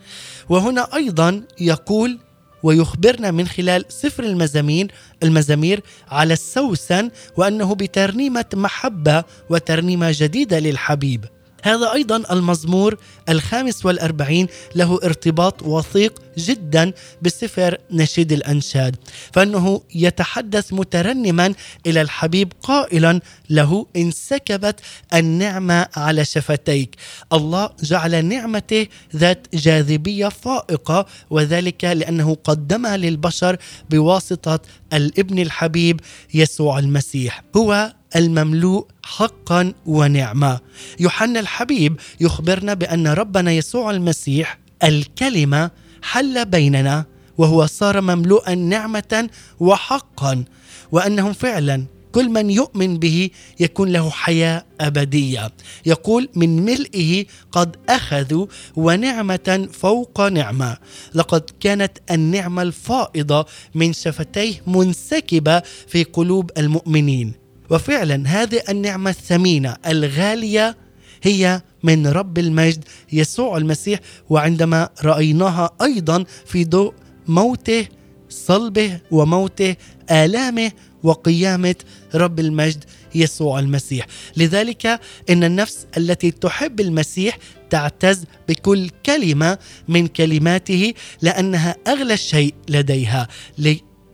وهنا أيضا يقول ويخبرنا من خلال سفر المزامير المزامير على السوسن وأنه بترنيمة محبة وترنيمة جديدة للحبيب. هذا أيضا المزمور الخامس والأربعين له ارتباط وثيق جدا بسفر نشيد الأنشاد فأنه يتحدث مترنما إلى الحبيب قائلا له انسكبت النعمة على شفتيك. الله جعل نعمته ذات جاذبية فائقة وذلك لأنه قدمها للبشر بواسطة الابن الحبيب يسوع المسيح. هو المملوء حقا ونعمه يوحنا الحبيب يخبرنا بأن ربنا يسوع المسيح الكلمة حل بيننا وهو صار مملوءا نعمة وحقا وأنه فعلا كل من يؤمن به يكون له حياة أبدية. يقول من ملئه قد أخذوا ونعمة فوق نعمة. لقد كانت النعمة الفائضة من شفتيه منسكبة في قلوب المؤمنين. وفعلا هذه النعمة الثمينة الغالية هي من رب المجد يسوع المسيح وعندما رأيناها أيضا في ضوء موته صلبه وموته آلامه وقيامة رب المجد يسوع المسيح. لذلك إن النفس التي تحب المسيح تعتز بكل كلمة من كلماته لأنها أغلى شيء لديها.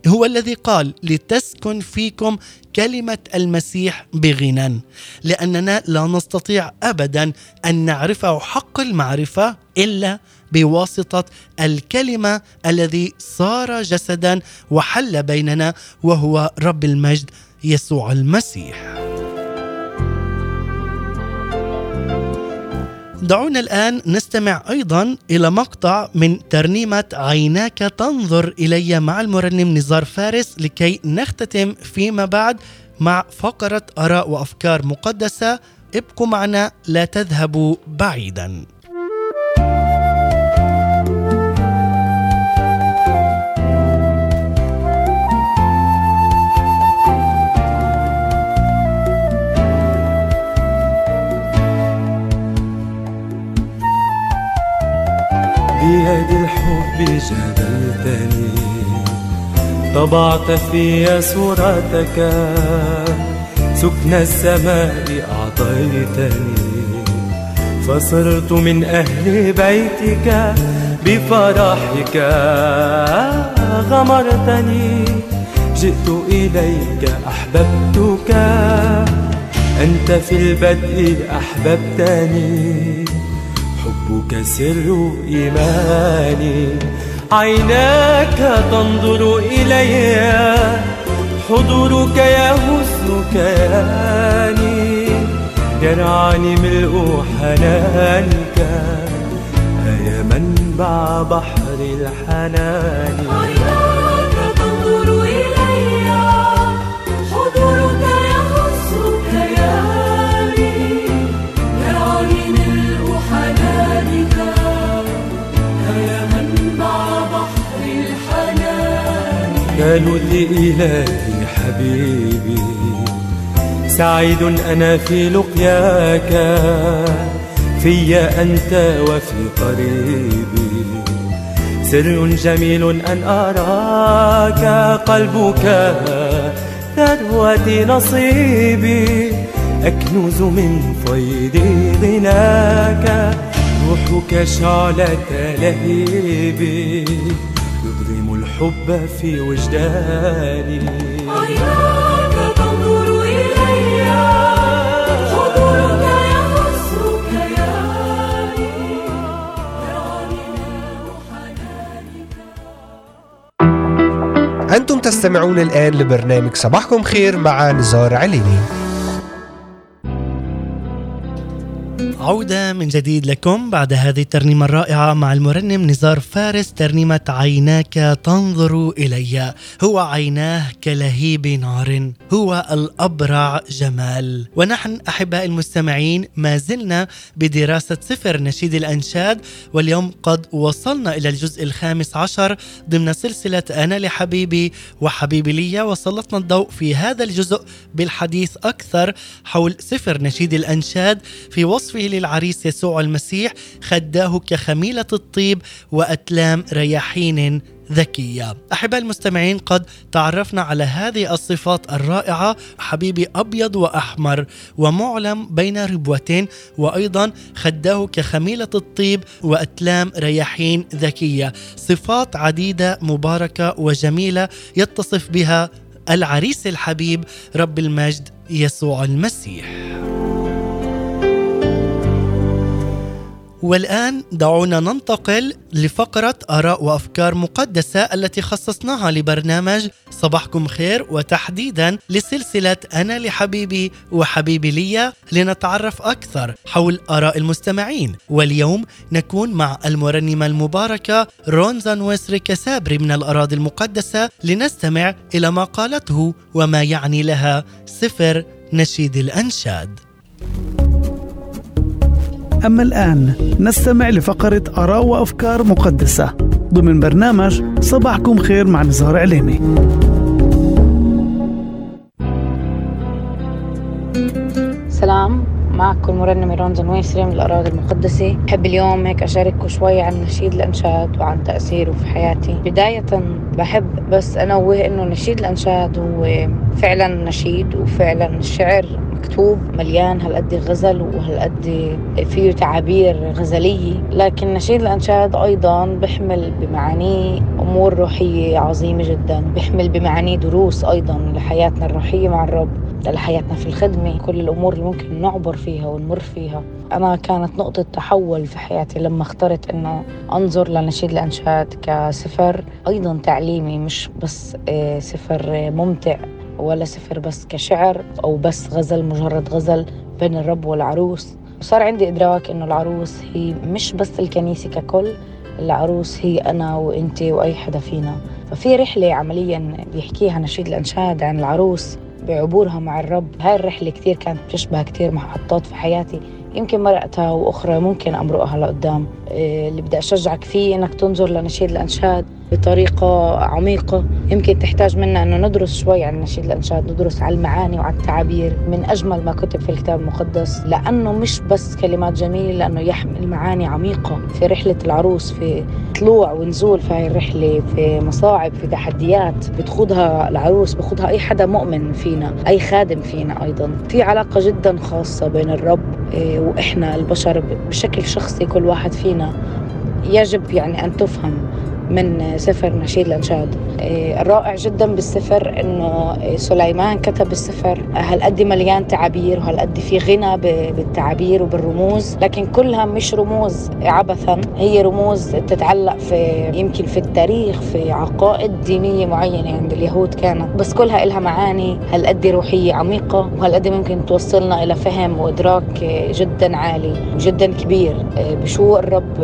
هو الذي قال لتسكن فيكم كلمة المسيح بغنى لأننا لا نستطيع ابدا أن نعرفه حق المعرفة إلا بواسطة الكلمة الذي صار جسدا وحل بيننا وهو رب المجد يسوع المسيح. دعونا الآن نستمع أيضا إلى مقطع من ترنيمة عيناك تنظر إلي مع المرنم نزار فارس لكي نختتم فيما بعد مع فقرة آراء وأفكار مقدسة. ابقوا معنا لا تذهبوا بعيدا. طبعت في صورتك. سكن السماء أعطيتني. فصرت من أهل بيتك بفرحك. غمرتني. جئت إليك أحببتك. أنت في البدء أحببتني. حبك سر إيماني. عيناك تنظر إلي حضورك يهز كياني يرعاني ملء حنانك يا منبع بحر الحنان. قالوا لي إلهي حبيبي. سعيد أنا في لقياك في أنت وفي قريبي. سر جميل أن أراك قلبك ثروة نصيبي أكنز من فيض غناك روحك شعلة لهيبي الحب في وجداني. عيناك تنظر إلي حضورك يمس كياني يراني ماء حنانك أنتم تستمعون الآن لبرنامج صباحكم خير مع نزار عليني. عودة من جديد لكم بعد هذه الترنيمة الرائعة مع المرنم نزار فارس ترنيمة عيناك تنظر إلي. هو عيناه كلهيب نار هو الأبرع جمال. ونحن أحباء المستمعين ما زلنا بدراسة سفر نشيد الأنشاد واليوم قد وصلنا إلى الجزء الخامس عشر ضمن سلسلة أنا لحبيبي وحبيبي لي وسلطنا الضوء في هذا الجزء بالحديث أكثر حول سفر نشيد الأنشاد في وصفه للعريس يسوع المسيح خداه كخميلة الطيب وأتلام رياحين ذكية. أحباء المستمعين قد تعرفنا على هذه الصفات الرائعة حبيبي أبيض وأحمر ومعلم بين ربوتين وأيضا خداه كخميلة الطيب وأتلام رياحين ذكية. صفات عديدة مباركة وجميلة يتصف بها العريس الحبيب رب المجد يسوع المسيح. والآن دعونا ننتقل لفقرة آراء وأفكار مقدسة التي خصصناها لبرنامج صباحكم خير وتحديدا لسلسلة أنا لحبيبي وحبيبي لي لنتعرف أكثر حول آراء المستمعين. واليوم نكون مع المرنمة المباركة رونزا نويسري كسابري من الأراضي المقدسة لنستمع إلى ما قالته وما يعني لها سفر نشيد الأنشاد. أما الآن نستمع لفقرة آراء وأفكار مقدسة ضمن برنامج صباحكم خير مع نزار عليمي. سلام. معكم المرنمة رونزا نويسري من الأراضي المقدسة. بحب اليوم هيك أشارككم شوي عن نشيد الأنشاد وعن تأثيره في حياتي. بداية بحب بس أنوه إنه نشيد الأنشاد هو فعلا نشيد وفعلا الشعر مكتوب مليان. هالقد غزل وهالقد فيه تعابير غزلية. لكن نشيد الأنشاد أيضا بيحمل بمعانيه أمور روحية عظيمة جدا. بيحمل بمعانيه دروس أيضا لحياتنا الروحية مع الرب. لحياتنا في الخدمة كل الأمور اللي ممكن نعبر فيها ونمر فيها. أنا كانت نقطة تحول في حياتي لما اخترت أنه أنظر لنشيد الأنشاد كسفر أيضا تعليمي مش بس آه، سفر ممتع ولا سفر بس كشعر أو بس غزل مجرد غزل بين الرب والعروس. صار عندي إدراك إنه العروس هي مش بس الكنيسة ككل العروس هي أنا وإنت وأي حدا فينا. ففي رحلة عمليا بيحكيها نشيد الأنشاد عن العروس بعبورها مع الرب. هاي الرحلة كتير كانت بتشبه كتير محطات في حياتي. يمكن مرقتها وأخرى ممكن أمرقها لقدام. إيه اللي بدي أشجعك فيه إنك تنظر لنشيد الأنشاد بطريقة عميقة. يمكن تحتاج منا أنه ندرس شوي عن نشيد الأنشاد ندرس على المعاني وعلى التعابير من أجمل ما كتب في الكتاب المقدس لأنه مش بس كلمات جميلة لأنه يحمل معاني عميقة في رحلة العروس في طلوع ونزول في هاي الرحلة في مصاعب في تحديات. بتخوضها العروس بخوضها أي حدا مؤمن فينا أي خادم فينا أيضا. في علاقة جدا خاصة بين الرب إيه، وإحنا البشر بشكل شخصي كل واحد فينا يجب يعني أن تفهم. من سفر نشيد الأنشاد إيه، الرائع جدا بالسفر إنه سليمان كتب السفر هالقد مليان تعابير وهالقد في غنى بالتعابير وبالرموز لكن كلها مش رموز عبثا هي رموز تتعلق في يمكن في التاريخ في عقائد دينية معينة عند اليهود كانت. بس كلها إلها معاني هالقد روحية عميقة وهالقد ممكن توصلنا إلى فهم وإدراك جدا عالي وجدا كبير. بشو الرب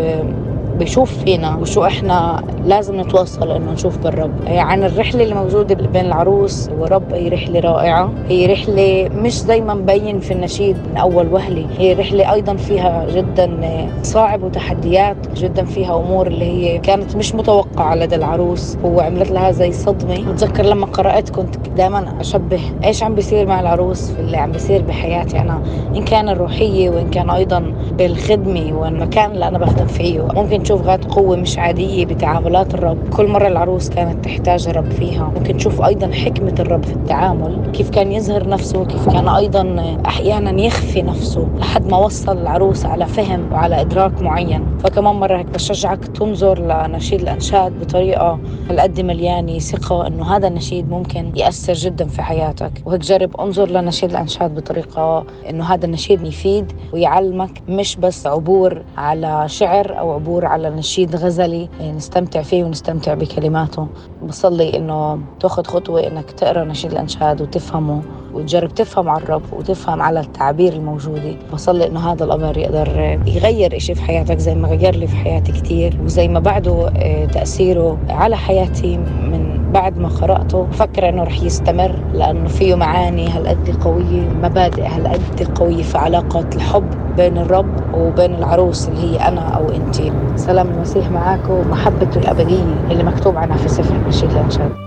بيشوف فينا وشو إحنا لازم نتوصل إنه نشوف بالرب. عن الرحلة اللي موجودة بين العروس والرب هي رحلة رائعة. هي رحلة مش زي ما مبين في النشيد من أول وهلة. هي رحلة أيضا فيها جدا صعب وتحديات جدا فيها أمور اللي هي كانت مش متوقعة لدى العروس. وعملت لها زي صدمة. بتذكر لما قرأت كنت دائما أشبه إيش عم بيصير مع العروس في اللي عم بيصير بحياتي أنا. إن كان الروحية وإن كان أيضا بالخدمة والمكان اللي أنا بخدم فيه. ممكن تشوف غات قوة مش عادية بتعاملات الرب. كل مرة العروس كانت تحتاج الرب فيها. ممكن تشوف أيضا حكمة الرب في التعامل. كيف كان يظهر نفسه كيف كان أيضا أحيانا يخفي نفسه لحد ما وصل العروس على فهم وعلى إدراك معين. فكمان مرة هيك بشجعك تنظر لنشيد الأنشاد بطريقة هالقد مليانة ثقة إنه هذا النشيد ممكن يأثر جدا في حياتك. وهيك جرب انظر لنشيد الأنشاد بطريقة إنه هذا النشيد يفيد ويعلمك مش بس عبور على شعر أو عبور على نشيد غزلي نستمتع فيه ونستمتع بكلماته. بصلي إنه تأخذ خطوة إنك تقرأ نشيد الانشاد وتفهمه وتجرب تفهم على الرب وتفهم على التعابير الموجودة. بصلي إنه هذا الأمر يقدر يغير إشي في حياتك زي ما غير لي في حياتي كثير وزي ما بعده آه، تأثيره على حياتي من بعد ما قرأته بفكر إنه رح يستمر لأنه فيه معاني هالقد قوية مبادئ هالقد قوية في علاقه الحب بين الرب وبين العروس اللي هي أنا أو انت سلام المسيح معاكم ومحبته الأبدية اللي مكتوب عنها في سفر النشيد الانشاد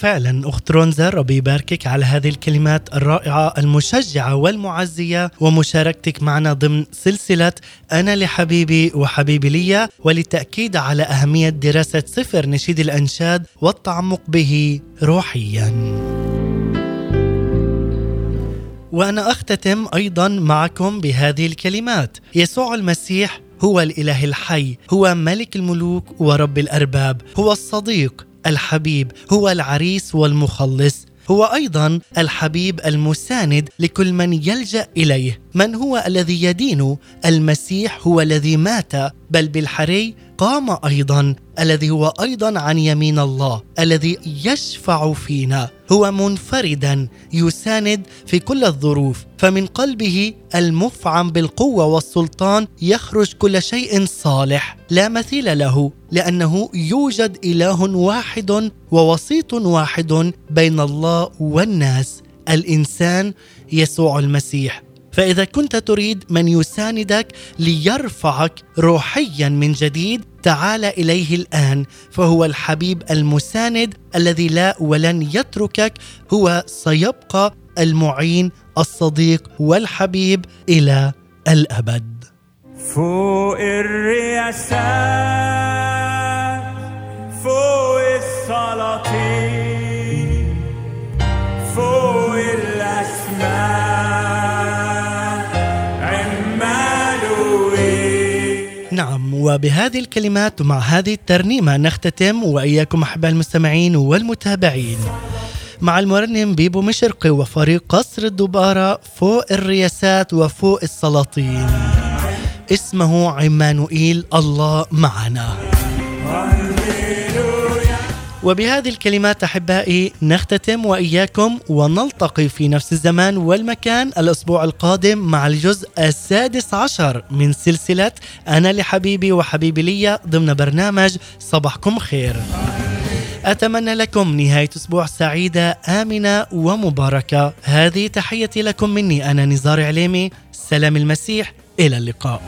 فعلا أخت رونزا ربي يباركك على هذه الكلمات الرائعة المشجعة والمعزية ومشاركتك معنا ضمن سلسلة أنا لحبيبي وحبيبي لي وللتأكيد على أهمية دراسة سفر نشيد الأنشاد والتعمق به روحياً. وأنا أختتم أيضا معكم بهذه الكلمات يسوع المسيح هو الإله الحي هو ملك الملوك ورب الأرباب هو الصديق الحبيب هو العريس والمخلص. هو أيضا الحبيب المساند لكل من يلجأ إليه. من هو الذي يدين؟ المسيح هو الذي مات بل بالحري قام أيضا الذي هو أيضا عن يمين الله الذي يشفع فينا. هو منفردا يساند في كل الظروف فمن قلبه المفعم بالقوة والسلطان يخرج كل شيء صالح. لا مثيل له لأنه يوجد إله واحد ووسيط واحد بين الله والناس. الإنسان يسوع المسيح. فإذا كنت تريد من يساندك ليرفعك روحيا من جديد تعال إليه الآن. فهو الحبيب المساند الذي لا ولن يتركك هو سيبقى المعين الصديق والحبيب إلى الأبد. فوق الرياسات فوق السلاطين. وبهذه الكلمات ومع هذه الترنيمة نختتم وإياكم أحباء المستمعين والمتابعين. مع المرنم بيبو مشرقي وفريق قصر الدبارة فوق الرياسات وفوق السلاطين. اسمه عمانوئيل الله معنا. وبهذه الكلمات أحبائي نختتم وإياكم ونلتقي في نفس الزمان والمكان الأسبوع القادم مع الجزء السادس عشر من سلسلة أنا لحبيبي وحبيبي لي ضمن برنامج صباحكم خير. أتمنى لكم نهاية أسبوع سعيدة آمنة ومباركة. هذه تحيتي لكم مني أنا نزار عليمي سلام المسيح إلى اللقاء.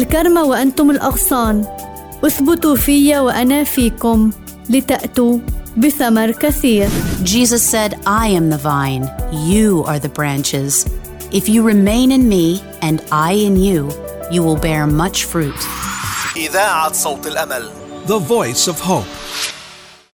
أنا الكرمة وأنتم الأغصان اثبتوا في وأنا فيكم لتأتوا بثمر كثير Jesus said, I am the vine, you are the branches. If you remain in me and I in you, you will bear much fruit. إذاعة صوت الأمل The Voice of Hope